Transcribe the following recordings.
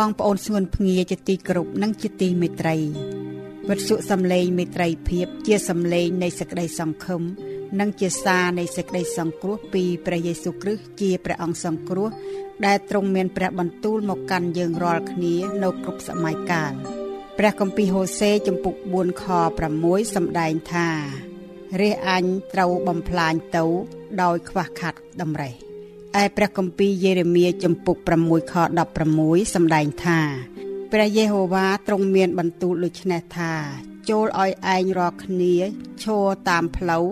បងប្អូនស្ងួនភ្ងាជាទីគោរពនិងជាទីមេត្រីវត្ថុសំឡេងមេត្រីភាពជាសំឡេងនៃសេចក្តីសង្ឃឹមនិងជាសារនៃសេចក្តីសង្គ្រោះពីព្រះយេស៊ូវគ្រីស្ទជាព្រះអង្គសង្គ្រោះដែលទ្រង់មានព្រះបន្ទូលមកកាន់យើងរាល់គ្នានៅគ្រប់សម័យកាលព្រះគម្ពីរហូសេចំពុក4ខ6សម្ដែងថារះអញត្រូវបំផ្លាញទៅដោយខ្វះខាតតម្រេះ ឯព្រះគម្ពីរយេរេមៀចំពុក6ខ16សម្ដែងថាព្រះយេហូវ៉ាទ្រង់មានបន្ទូលដូចនេះថា ចូលឲ្យឯងរាល់គ្នាឈរតាមផ្លូវ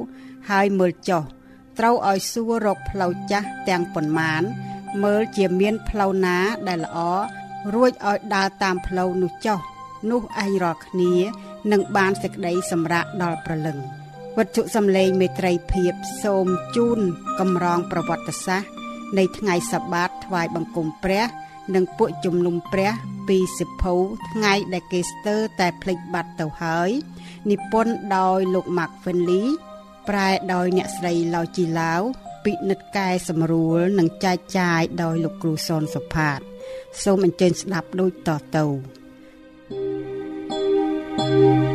ហើយមើលចុះត្រូវឲ្យសួររកផ្លូវចាស់ទាំងប៉ុន្មាន មើលជាមានផ្លូវណាដែលល្អរួចឲ្យដើរតាមផ្លូវនោះចុះនោះឯងរាល់គ្នានឹងបានសេចក្តីសម្រាកដល់ប្រលឹងវត្ថុសំឡេងមេត្រីភាពសូមជូនកម្រងប្រវត្តិសាស្ត្រ នៃថ្ងៃសបាតថ្វាយបង្គំព្រះ និងពួកជំនុំព្រះពីសិភៅថ្ងៃដែលគេស្ទើរតែភ្លេចបាត់ទៅហើយនិពន្ធដោយលោក Mark Finley ប្រែដោយអ្នកស្រីឡៅជីឡាវពិនិត្យកែសម្រួលនិងចែកចាយដោយលោកគ្រូសនសុផាត សូមអញ្ជើញស្ដាប់ដូចតទៅ thank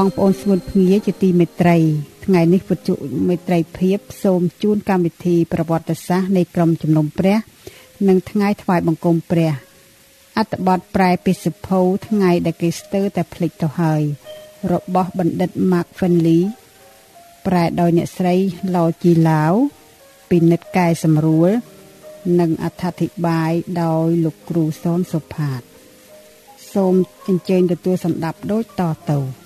បងប្អូនស្ងួនភ្ងាជាទីមេត្រីថ្ងៃនេះពុទ្ធជមេត្រីភាពសូមជូនកម្មវិធីប្រវត្តិសាស្ត្រនៃក្រមជំនុំព្រះ និងថ្ងៃថ្វាយបង្គំព្រះអត្ថបទប្រែពីសិភៅថ្ងៃដែលគេស្ទើរតែភ្លេចទៅហើយ របស់បណ្ឌិត Mark Finley ប្រែដោយអ្នកស្រីឡូជីឡាវពិនិត្យកែសម្រួល និងអត្ថាធិប្បាយដោយលោកគ្រូសនសុផាត សូមអញ្ជើញទទួលសម្ដាប់ដូចតទៅ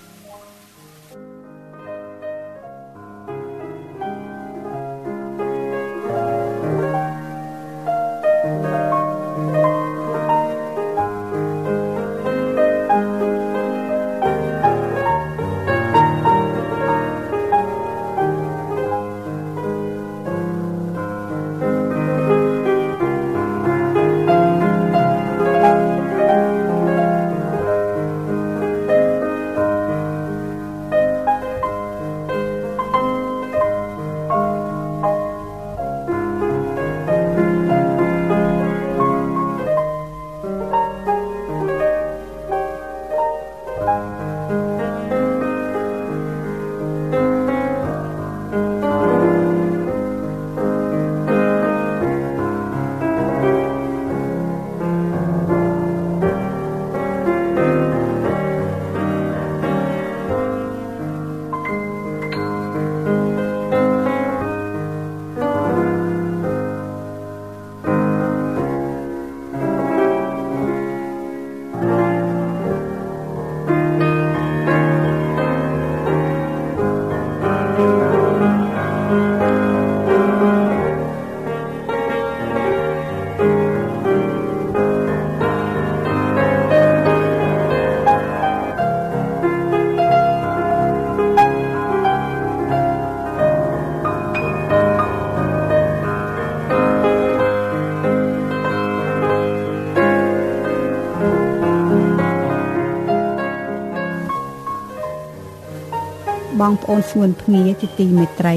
បងប្អូនស្ងួនភ្ងាជាទីមេត្រី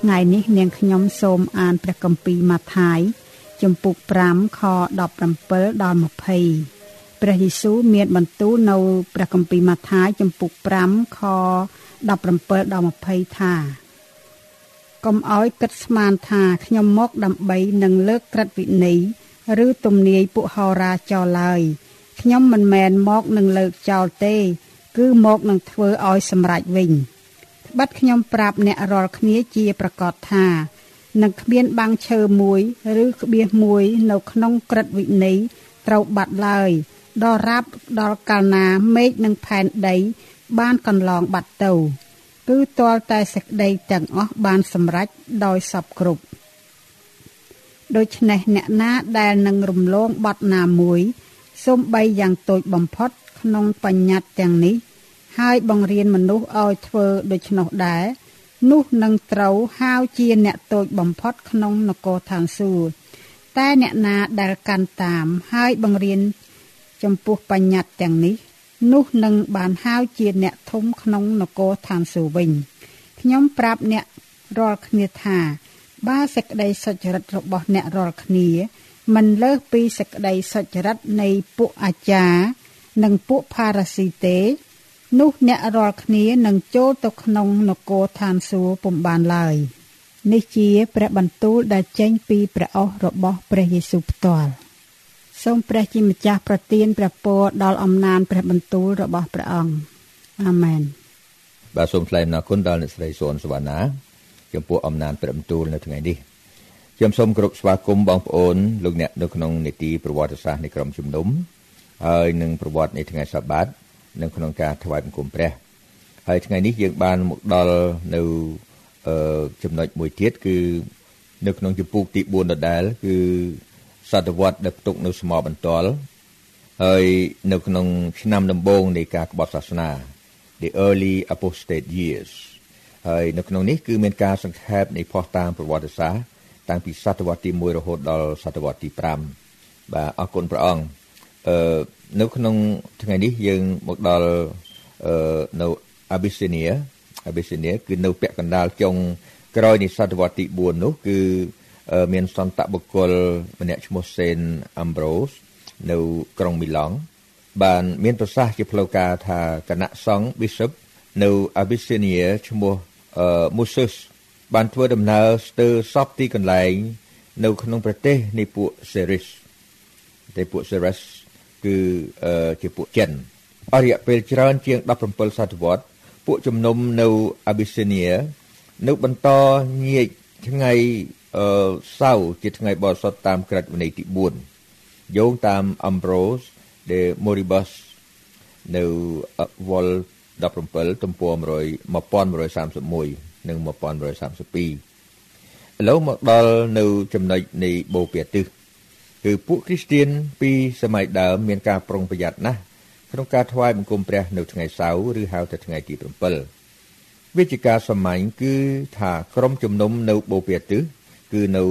ថ្ងៃនេះនាងខ្ញុំសូមអានព្រះគម្ពីរម៉ាថាយជំពូក5ខ17ដល់20ព្រះយេស៊ូវមានបន្ទូលនៅព្រះគម្ពីរម៉ាថាយជំពូក5ខ17ដល់20ថាកុំឲ្យគិតស្មានថាខ្ញុំមកដើម្បីនឹងលើកក្រឹតវិន័យឬទំនាយពួកហោរាចោលឡើយខ្ញុំមិនមែនមកនឹងលើកចោលទេ គឺមកនឹងធ្វើឲ្យសម្រេចវិញត្បិតខ្ញុំប្រាប់អ្នករាល់គ្នាជាប្រកាសថានឹងគ្មានបាំងឈើមួយ ឬក្បៀសមួយនៅក្នុងក្រឹតវិន័យត្រូវបាត់ឡើយដល់រាប់ដល់កាលណាមេឃនិងផែនដី បានកន្លងបាត់ទៅ គឺទាល់តែសេចក្តីទាំងអស់បានសម្រេចដោយសពគ្រប់ដូច្នេះអ្នកណាដែលនឹងរំលងបត់ណាមួយសូមបីយ៉ាងតូចបំផុត ក្នុងបញ្ញត្តិទាំងនេះ ហើយបង្រៀនមនុស្សឲ្យធ្វើដូច្នោះដែរនោះនឹងត្រូវហៅជាអ្នកតូចបំផុតក្នុងនគរឋានសួគ៌តែអ្នកណាដែលកាន់តាមហើយបង្រៀនចំពោះបញ្ញត្តិទាំងនេះ នោះនឹងបានហៅជាអ្នកធំក្នុងនគរឋានសួគ៌វិញខ្ញុំប្រាប់អ្នករាល់គ្នាថា បើសេចក្តីសុចរិតរបស់អ្នករាល់គ្នាមិនលើសពីសេចក្តីសុចរិតនៃពួកអាចារ្យនិងពួកផារ៉ាស៊ីទេ នោះអ្នករាល់គ្នានឹងចូលទៅក្នុងនគរឋានសួគ៌ពុំបានឡើយនេះជាព្រះបន្ទូលដែលចេញពីព្រះអស់របស់ព្រះយេស៊ូវផ្ទាល់សូមព្រះជាម្ចាស់ប្រទានព្រះពរដល់អំណាចព្រះបន្ទូលរបស់ព្រះអង្គអាមែនបាទសូមថ្លែងអំណរគុណដល់អ្នកស្រីសុនសវណ្ណាចំពោះអំណាចព្រះបន្ទូលនៅថ្ងៃនេះខ្ញុំសូមគោរពស្វាគមន៍បងប្អូនលោកអ្នកនៅក្នុងនីតិប្រវត្តិសាស្ត្រនៃក្រុមជំនុំហើយនឹងប្រវត្តិនៃថ្ងៃសបាត នៅក្នុងការថ្វាយបង្គំព្រះហើយថ្ងៃនេះយើងបានមកដល់នៅចំណុចមួយទៀតគឺនៅក្នុងជំពូកទី4ដដែលគឺសតវត្សដែលផ្ទុកនៅស្មោបន្ទាល់ហើយនៅក្នុងឆ្នាំដំបូងនៃការក្បត់សាសនា the early apostate years ហើយនៅក្នុងនេះគឺមានការសង្ខេបនៃផុសតាមប្រវត្តិសាស្ត្រតាំងពីសតវត្សទី1រហូតដល់សតវត្សទី5បាទអរគុណព្រះអង្គ អឺនៅក្នុងថ្ងៃនេះយើងមកដល់អឺនៅ Abyssinia Abyssinia គឺនៅពាក់កណ្ដាលចុងក្រោយនៃសតវត្សទី4នោះគឺមានសន្តបុគ្គលម្នាក់ឈ្មោះសេនអាំប្រូសនៅក្រុងមីឡង់បានមានប្រសាសន៍ជាផ្លូវការថាគណៈសង្ឃ Bishop នៅ Abyssinia ឈ្មោះ Moses បានធ្វើដំណើរស្ទើរសពទីកន្លែង នៅក្នុងប្រទេសនៃពួក Seris តែពួក Seris គឺជាពួកចិនអរិយពេលច្រើនជាង17សតវត្សពួកជំនុំនៅ Abyssinia នៅបន្តញៀកថ្ងៃអឺសៅរ៍ជាថ្ងៃបរិសុទ្ធតាមក្រឹតវិន័យទី4យោងតាម Ambrose de Moribus នៅវល់17ទំព័រ1131និង1132ឥឡូវមកដល់នៅចំណុចនៃបូព៌ាទិស គឺពួកគ្រីស្ទៀនពីសម័យដើមមានការប្រុងប្រយ័ត្នណាស់ក្នុងការថ្វាយបង្គំព្រះនៅថ្ងៃសៅរ៍ឬហៅថាថ្ងៃទី7វិជាការសម័យគឺថាក្រុមជំនុំនៅបូព៌ាទិសគឺនៅ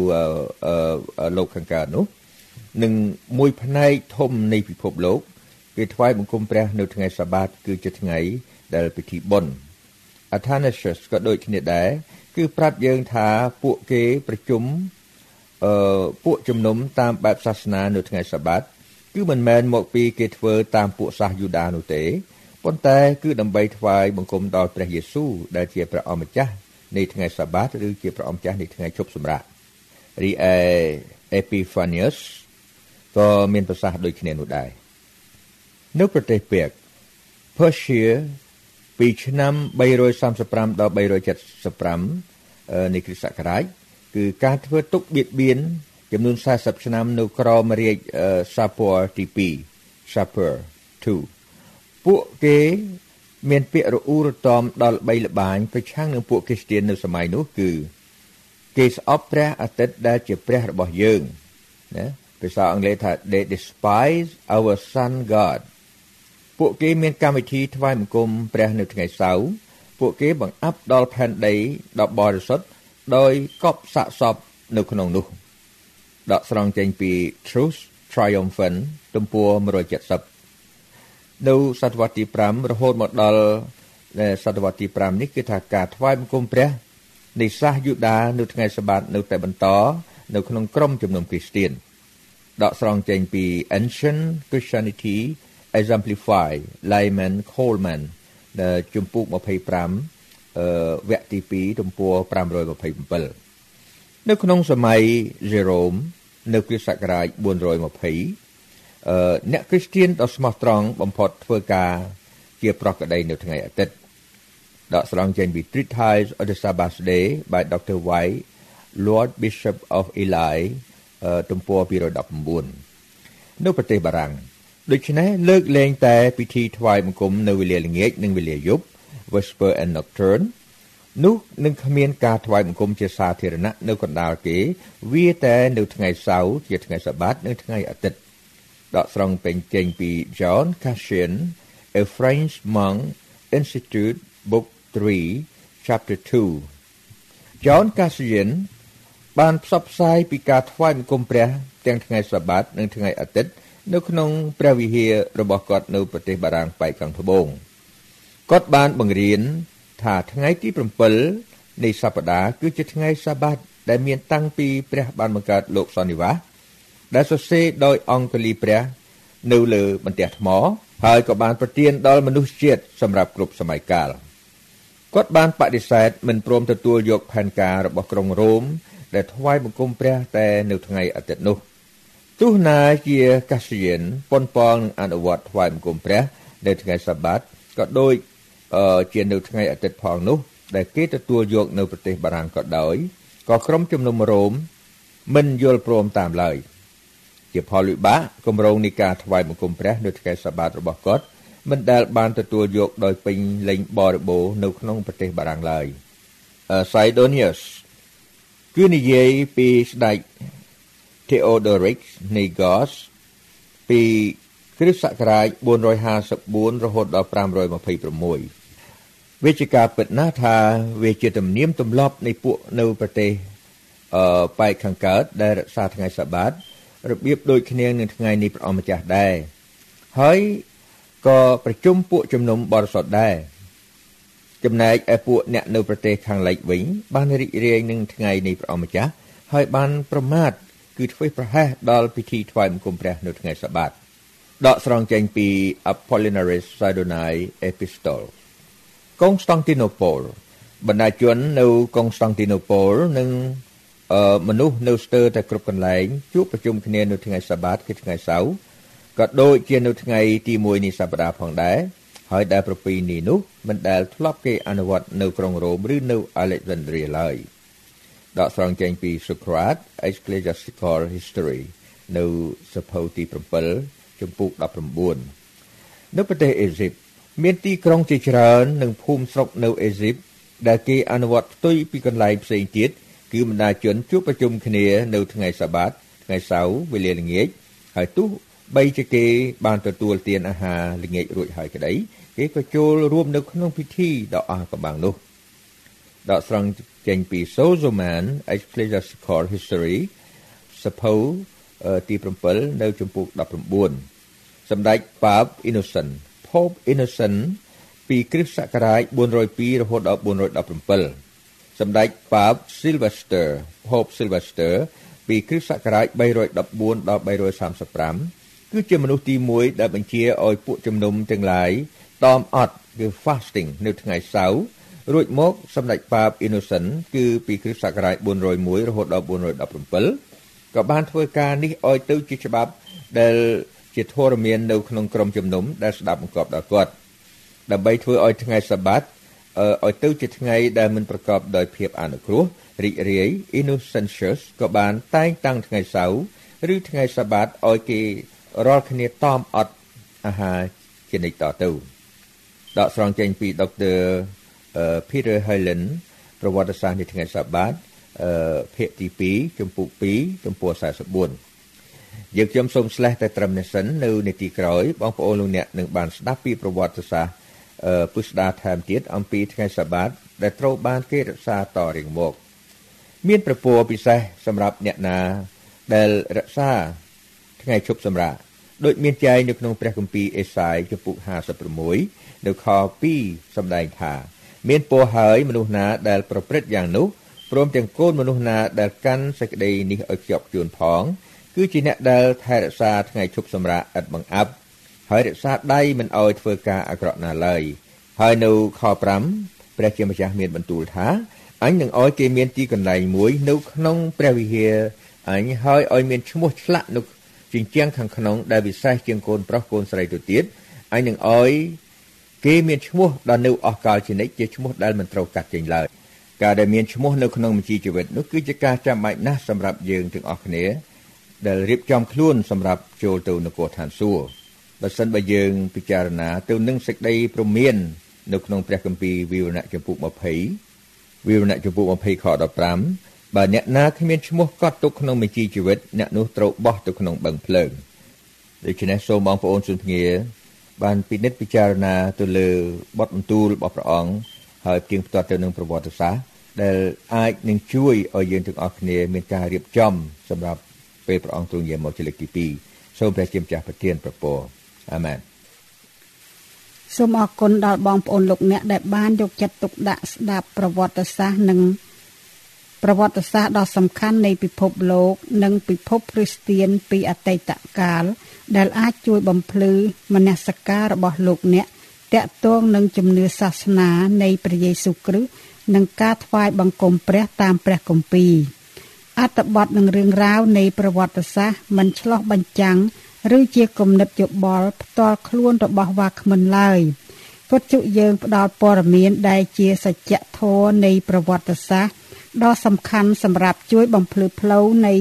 លោកខាងកើតនោះនិងមួយផ្នែកធំនៃពិភពលោកគេថ្វាយបង្គំព្រះនៅថ្ងៃសាបាតគឺជាថ្ងៃដែលពិធីបុណ្យ Athanasius ក៏ដូចគ្នាដែរគឺប្រាប់យើងថាពួកគេប្រជុំ អឺពួកជំនុំតាមបែបសាសនានៅថ្ងៃសាបាតគឺមិនមែនមកពីគេធ្វើតាមពួកសាសយូដានោះទេប៉ុន្តែគឺដើម្បីថ្វាយបង្គំដល់ព្រះយេស៊ូវដែលជាព្រះអម្ចាស់នៃថ្ងៃសាបាតឬជាព្រះអម្ចាស់នៃថ្ងៃជប់សម្រាករីឯ Epiphanius ក៏មានប្រសាសន៍ដូចគ្នានោះដែរនៅប្រទេសពេក Persia ពីឆ្នាំ335ដល់375នៃគ្រិស្តសករាជ គឺការធ្វើទុកបៀតបៀនចំនួន40ឆ្នាំនៅក្រមរាជ Sapor ទី2 Sapor 2ពួកគេមានពាក្យរអ៊ូរទាំដល់បីល្បាញប្រឆាំងនឹងពួកគ្រីស្ទាននៅសម័យនោះគឺគេស្អប់ព្រះអាទិត្យដែលជាព្រះរបស់យើងណាភាសាអង់គ្លេសថា they despise our sun god ពួកគេមានកម្មវិធីថ្វាយបង្គំព្រះនៅថ្ងៃសៅរ៍ពួកគេបង្អាប់ដល់ផែនដីដ៏បរិសុទ្ធ ដោយកប់សាកសពនៅក្នុងនោះ ដកស្រង់ចេញពី Truth Triumphant ទំព័រ170នៅសតវត្សទី5រហូតមកដល់នៅសតវត្សទី5នេះគឺថាការថ្វាយបង្គំព្រះនៃសាសយូដានៅថ្ងៃសបាតនៅតែបន្តនៅក្នុងក្រុមជំនុំគ្រីស្ទានដកស្រង់ចេញពី Ancient Christianity Exemplified Lyman Coleman ដែលជំពូក25អឺ វគ្គទី2ទំព័រ527នៅក្នុងសម័យ Jerome នៅគ្រិស្តសករាជ420អឺអ្នកគ្រីស្ទានដ៏ស្មោះត្រង់បំផុតធ្វើការជាប្រកក្តីនៅថ្ងៃអាទិត្យដកស្រង់ចេញពី Treatise of the Sabbath Day by Dr. White Lord Bishop of Ely ទំព័រ219នៅប្រទេសបារាំងដូច្នេះលើកលែងតែពិធីថ្វាយបង្គំនៅវេលាល្ងាចនិងវេលាយប់ Vesper and Nocturne នោះនឹងគ្មានការថ្វាយបង្គំជាសាធារណៈនៅកណ្ដាលគេ វាតែនៅថ្ងៃសៅរ៍ជាថ្ងៃសបាតនិងថ្ងៃអាទិត្យដកស្រង់ពេញចេញពី John Cassian A French Monk Institute Book 3 Chapter 2 John Cassian បានផ្សព្វផ្សាយពីការថ្វាយបង្គំព្រះទាំងថ្ងៃសបាតនិងថ្ងៃអាទិត្យនៅក្នុងព្រះវិហាររបស់គាត់នៅប្រទេសបារាំងប៉ែកខាងត្បូង គាត់បានបង្រៀនថាថ្ងៃទី7នៃសប្តាហ៍គឺជាថ្ងៃសាបាតដែលមានតាំងពីព្រះបានបង្កើតលោកសន្និវាសដែលសរសេរដោយអង្គលីព្រះនៅលើបន្ទះថ្មហើយក៏បានប្រទានដល់មនុស្សជាតិសម្រាប់គ្រប់សម័យកាលគាត់បានបដិសេធមិនព្រមទទួលយកផែនការរបស់ក្រុងរ៉ូមដែលថ្វាយបង្គំព្រះតែនៅថ្ងៃអាទិត្យនោះទោះណាជាកាសៀនប៉ុនប៉ងនឹងអនុវត្តថ្វាយបង្គំព្រះនៅថ្ងៃសបាតក៏ដូច ជានៅថ្ងៃអាទិត្យផងនោះ ដែលគេទទួលយកនៅប្រទេសបារាំងក៏ដោយក៏ក្រុមជំនុំរ៉ូមមិនយល់ព្រមតាមឡើយជាផលវិបាកគម្រោងនៃការថ្វាយបង្គំព្រះនៅថ្ងៃសបាតរបស់គាត់មិនដែលបានទទួលយកដោយពេញលេញបរិបូរនៅក្នុងប្រទេសបារាំងឡើយ Sidonius គឺនិយាយពីស្ដេច Theodoric Nigos ពីគ្រិស្តសករាជ454រហូតដល់526 វាជាការពិតណាស់ថាវាជាទំនៀមទម្លាប់នៃពួកនៅប្រទេសអឺប៉ែកខាងកើតដែលរក្សាថ្ងៃសបាតរបៀបដូចគ្នានឹងថ្ងៃនេះព្រះអង្គម្ចាស់ដែរហើយក៏ប្រជុំពួកជំនុំបរិសុទ្ធដែរចំណែកឯពួកអ្នកនៅប្រទេសខាងលិចវិញ បានរីករាយនឹងថ្ងៃនៃព្រះអង្គម្ចាស់ហើយបានប្រមាថគឺធ្វើប្រហែសដល់ពិធីថ្វាយបង្គំព្រះនៅថ្ងៃសបាតដកស្រង់ចេញពី Apollinaris Sidonii Epistle កុងស្តង់ទីណូប៉ូលបណ្ដាជននៅកុងស្តង់ទីណូប៉ូលនិងអឺមនុស្សនៅស្ទើរតែគ្រប់កន្លែងជួបប្រជុំគ្នានៅថ្ងៃសបាតគឺថ្ងៃសៅរ៍ក៏ដូចជានៅថ្ងៃទី1នៃសប្តាហ៍ផងដែរហើយដែលប្រពៃណីនោះមិនដែលធ្លាប់គេអនុវត្តនៅក្រុងរ៉ូមឬនៅ Alexandria ឡើយដកស្រង់ចេញពី Socrates Ecclesiastical History នៅសភៅទី7ជំពូក19នៅប្រទេសអេស៊ីប មានទីក្រុងជាច្រើននិងភូមិស្រុកនៅអេស៊ីបដែលគេអនុវត្តផ្ទុយពីកន្លែងផ្សេងទៀតគឺបណ្ដាជនជួបប្រជុំគ្នានៅថ្ងៃសបាតថ្ងៃសៅរ៍វេលាល្ងាចហើយទោះបីជាគេបានទទួលទានអាហារល្ងាចរួចហើយក្តីគេក៏ចូលរួមនៅក្នុងពិធីដ៏អស្ចារ្យបាំងនោះដកស្រង់ចេញពី Sozoman Ecclesiastical History សភៅទី7នៅចំពុក19សម្ដេចប៉ាប Innocent Pope Innocent ពីគ្រិស្តសករាជ402រហូតដល់417សម្ដេចប៉ាប Sylvester Pope Sylvester ពីគ្រិស្តសករាជ314ដល់335គឺជាមនុស្សទី1ដែលបញ្ជាឲ្យពួកជំនុំទាំងឡាយតមអត់គឺ fasting នៅថ្ងៃសៅរ៍រួចមកសម្ដេចប៉ាប Innocent គឺពីគ្រិស្តសករាជ401រហូតដល់417ក៏បានធ្វើការនេះឲ្យទៅជាច្បាប់ដែល ជាធរមាននៅក្នុងក្រុមជំនុំដែលស្ដាប់បង្គាប់ដល់គាត់ដើម្បីធ្វើឲ្យថ្ងៃសបាតឲ្យទៅជាថ្ងៃដែលមិនប្រកបដោយភាពអនុគ្រោះរីករាយ innocentious ក៏បានតែងតាំងថ្ងៃសៅរ៍ឬថ្ងៃសបាតឲ្យគេរាល់គ្នាតមអត់អាហារជានិច្ចតទៅដកស្រង់ចេញពីដុកទ័រ Peter Hyland ប្រវត្តិសាស្ត្រនៃថ្ងៃសបាតភាគទី2ចំពុក2ចំពោះ44 យើងខ្ញុំសូមស្លេះតែត្រឹមនេះសិននៅនេតិក្រោយបងប្អូនលោកអ្នកនឹងបានស្ដាប់ពីប្រវត្តិសាស្ត្រពុស្ដាថែមទៀតអំពីថ្ងៃសបាតដែលត្រូវបានគេរក្សាតរៀងមក មានប្រពោពិសេសសម្រាប់អ្នកណាដែលរក្សាថ្ងៃឈប់សម្រាកដូចមានចែងនៅក្នុងព្រះគម្ពីរអេសាយចំពុក56នៅខ2សម្ដែងថា មានពរហើយមនុស្សណាដែលប្រព្រឹត្តយ៉ាងនោះព្រមទាំងកូនមនុស្សណាដែលកាន់សេចក្តីនេះឲ្យខ្ជាប់ខ្ជួនផង គឺជាអ្នកដែលថែរក្សាថ្ងៃឈប់សម្រាកឥតបង្អាប់ហើយរក្សាដៃមិនឲ្យធ្វើការអាក្រក់ណាឡើយហើយនៅខ5ព្រះជាម្ចាស់មានបន្ទូលថាអញនឹងឲ្យគេមានទីកន្លែងមួយនៅក្នុងព្រះវិហារអញហើយឲ្យមានឈ្មោះឆ្លាក់នៅជញ្ជាំងខាងក្នុងដែលវិសេសជាងកូនប្រុសកូនស្រីទៅទៀតអញនឹងឲ្យគេមានឈ្មោះដល់នៅអស់កលជានិច្ចជាឈ្មោះដែលមិនត្រូវកាត់ចេញឡើយការដែលមានឈ្មោះនៅក្នុងបញ្ជីជីវិតនោះគឺជាការចាំបាច់ណាស់សម្រាប់យើងទាំងអស់គ្នា ដែលរៀបចំខ្លួនសម្រាប់ចូលទៅនគរឋានសួគ៌បើសិនបើយើងពិចារណាទៅនឹងសេចក្តីព្រមាននៅក្នុងព្រះគម្ពីរវិវរណៈចំពុក20វិវរណៈចំពុក20ខ15បើអ្នកណាគ្មានឈ្មោះកត់ទុកក្នុងបញ្ជីជីវិតអ្នកនោះត្រូវបោះទៅក្នុងបឹងភ្លើងដូច្នេះសូមបងប្អូនសុនភ្ងាបានពិនិត្យពិចារណាទៅលើបទបន្ទូលរបស់ព្រះអង្គហើយទៀងផ្ទាត់ទៅនឹងប្រវត្តិសាស្ត្រដែលអាចនឹងជួយឲ្យយើងទាំងអស់គ្នាមានការរៀបចំសម្រាប់ ពេលព្រះអង្គទ្រង់យាងមកជាលើកទី2សូមព្រះជាម្ចាស់ប្រទានប្រពរអាមែនសូមអរគុណដល់បងប្អូនលោកអ្នកដែលបានយកចិត្តទុកដាក់ស្ដាប់ប្រវត្តិសាស្ត្រនិងប្រវត្តិសាស្ត្រដ៏សំខាន់នៃពិភពលោក និងពិភពគ្រីស្ទៀនពីអតីតកាល ដែលអាចជួយបំភ្លឺមនសិការរបស់លោកអ្នកតាក់ទងនឹងជំនឿសាសនានៃព្រះយេស៊ូវគ្រីស្ទនិងការថ្វាយបង្គំព្រះតាមព្រះគម្ពីរ អត្ថបទនិងរឿងរ៉ាវនៃប្រវត្តិសាស្ត្រមិនឆ្លោះបញ្ចាំងឬជាគំនិតយោបល់ផ្ទាល់ខ្លួនរបស់វាគ្មិនឡើយពុទ្ធជយើងផ្ដល់ព័ត៌មានដែលជាសច្ចធម៌នៃប្រវត្តិសាស្ត្រដ៏សំខាន់សម្រាប់ជួយបំភ្លឺផ្លូវនៃ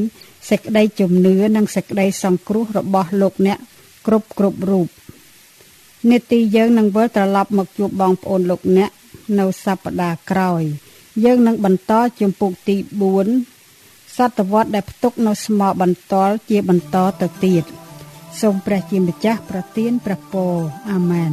សេចក្តីជំនឿនិងសេចក្តីសង្គ្រោះរបស់លោកអ្នកគ្រប់គ្រប់រូបនេតិយើងនឹងវិលត្រឡប់មកជួបបងប្អូនលោកអ្នកនៅសប្តាហ៍ក្រោយ យើងនឹងបន្តជំពូកទី4 សតវត្សដែលផ្ទុកនៅស្មោបន្តជាបន្តទៅទៀតសូមព្រះជាម្ចាស់ប្រទានព្រះពរអាមែន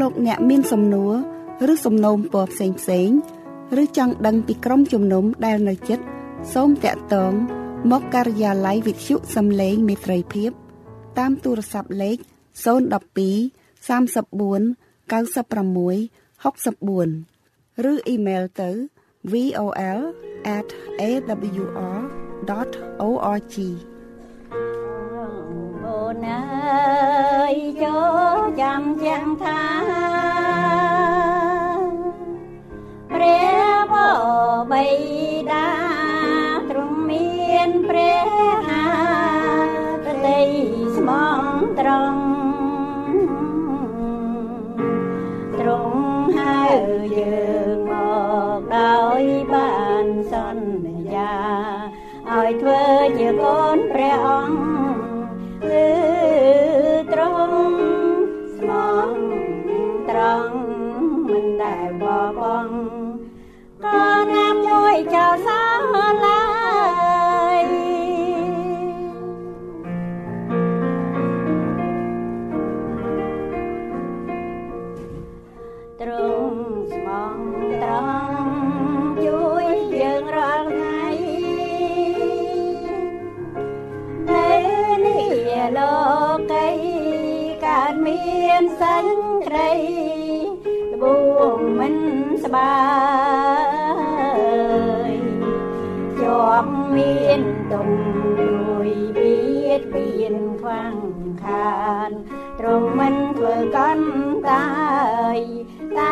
លោកអ្នកមានសំណួរឬសំណូមពរផ្សេងផ្សេងឬចង់ដឹងពីក្រុមជំនុំដែលនៅជិតសូមតាក់ទងមកការិយាល័យវិទ្យុសំឡេងមេត្រីភាព តាមទូរស័ព្ទលេខ012 34 96 64ឬអ៊ីមែលទៅ vol@awr.org អូនអើយ ចូលចាំចាំថាព្រះបបៃតាទ្រង់មានព្រះហាតីស្មងត្រង់ទ្រង់ហៅយើងមកដោយបានសន្យាឲ្យធ្វើជាកូនព្រះអង្គគឺ រង់មិនដែលបបងក៏ណាមជួយចោលសាឡា បាយជាប់មានទុំរួយបៀតបៀនខ្វាំងខានទ្រង់មិនធ្វើកាន់តាយតែ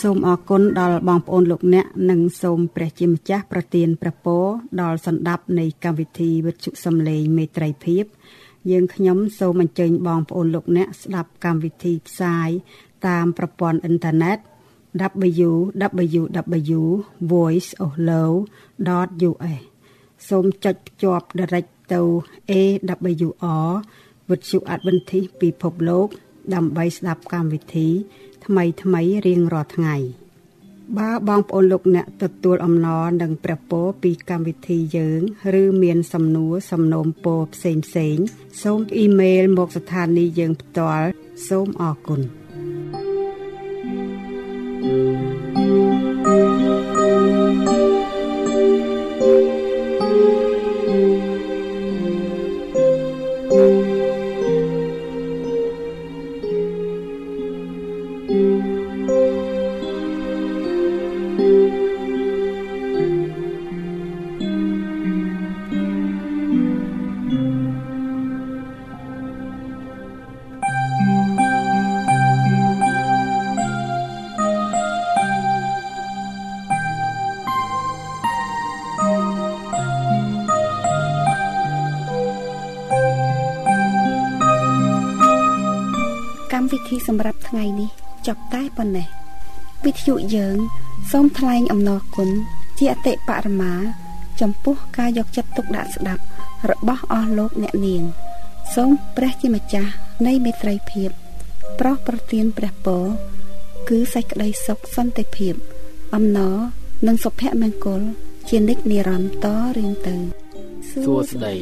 សូមអរគុណដល់បងប្អូនលោកអ្នកនិងសូមព្រះជាម្ចាស់ប្រទានព្រះពរដល់សន្តាប់នៃកម្មវិធីវិទ្យុសំឡេងមេត្រីភាពយើងខ្ញុំសូមអញ្ជើញបងប្អូនលោកអ្នកស្ដាប់កម្មវិធីផ្សាយតាមប្រព័ន្ធអ៊ីនធឺណិត www.voiceoflow.us សូមចុចភ្ជាប់ direct ទៅ AWR វិទ្យុ Adventist ពិភពលោក ដើម្បីស្ដាប់កម្មវិធី ថ្មីថ្មីរៀងរាល់ថ្ងៃបើបងប្អូនលោកអ្នកទទួលអំណរនឹងព្រះពរពីកម្មវិធីយើង ឬមានសំណួរសំណូមពរផ្សេងផ្សេង សូមអ៊ីមែលមកស្ថានីយ៍យើងផ្ទាល់សូមអរគុណ។ វិទ្យុយើងសូមថ្លែងអំណរគុណជាអតិបរមា ចំពោះការយកចិត្តទុកដាក់ស្ដាប់របស់អស់លោកអ្នកនាង សូមព្រះជាម្ចាស់នៃមេត្រីភាព ប្រោះប្រទានព្រះពរគឺសេចក្តីសុខសន្តិភាព អំណរនិងសុភមង្គលជានិច្ចនិរន្តរ៍តរៀងទៅសួស្តី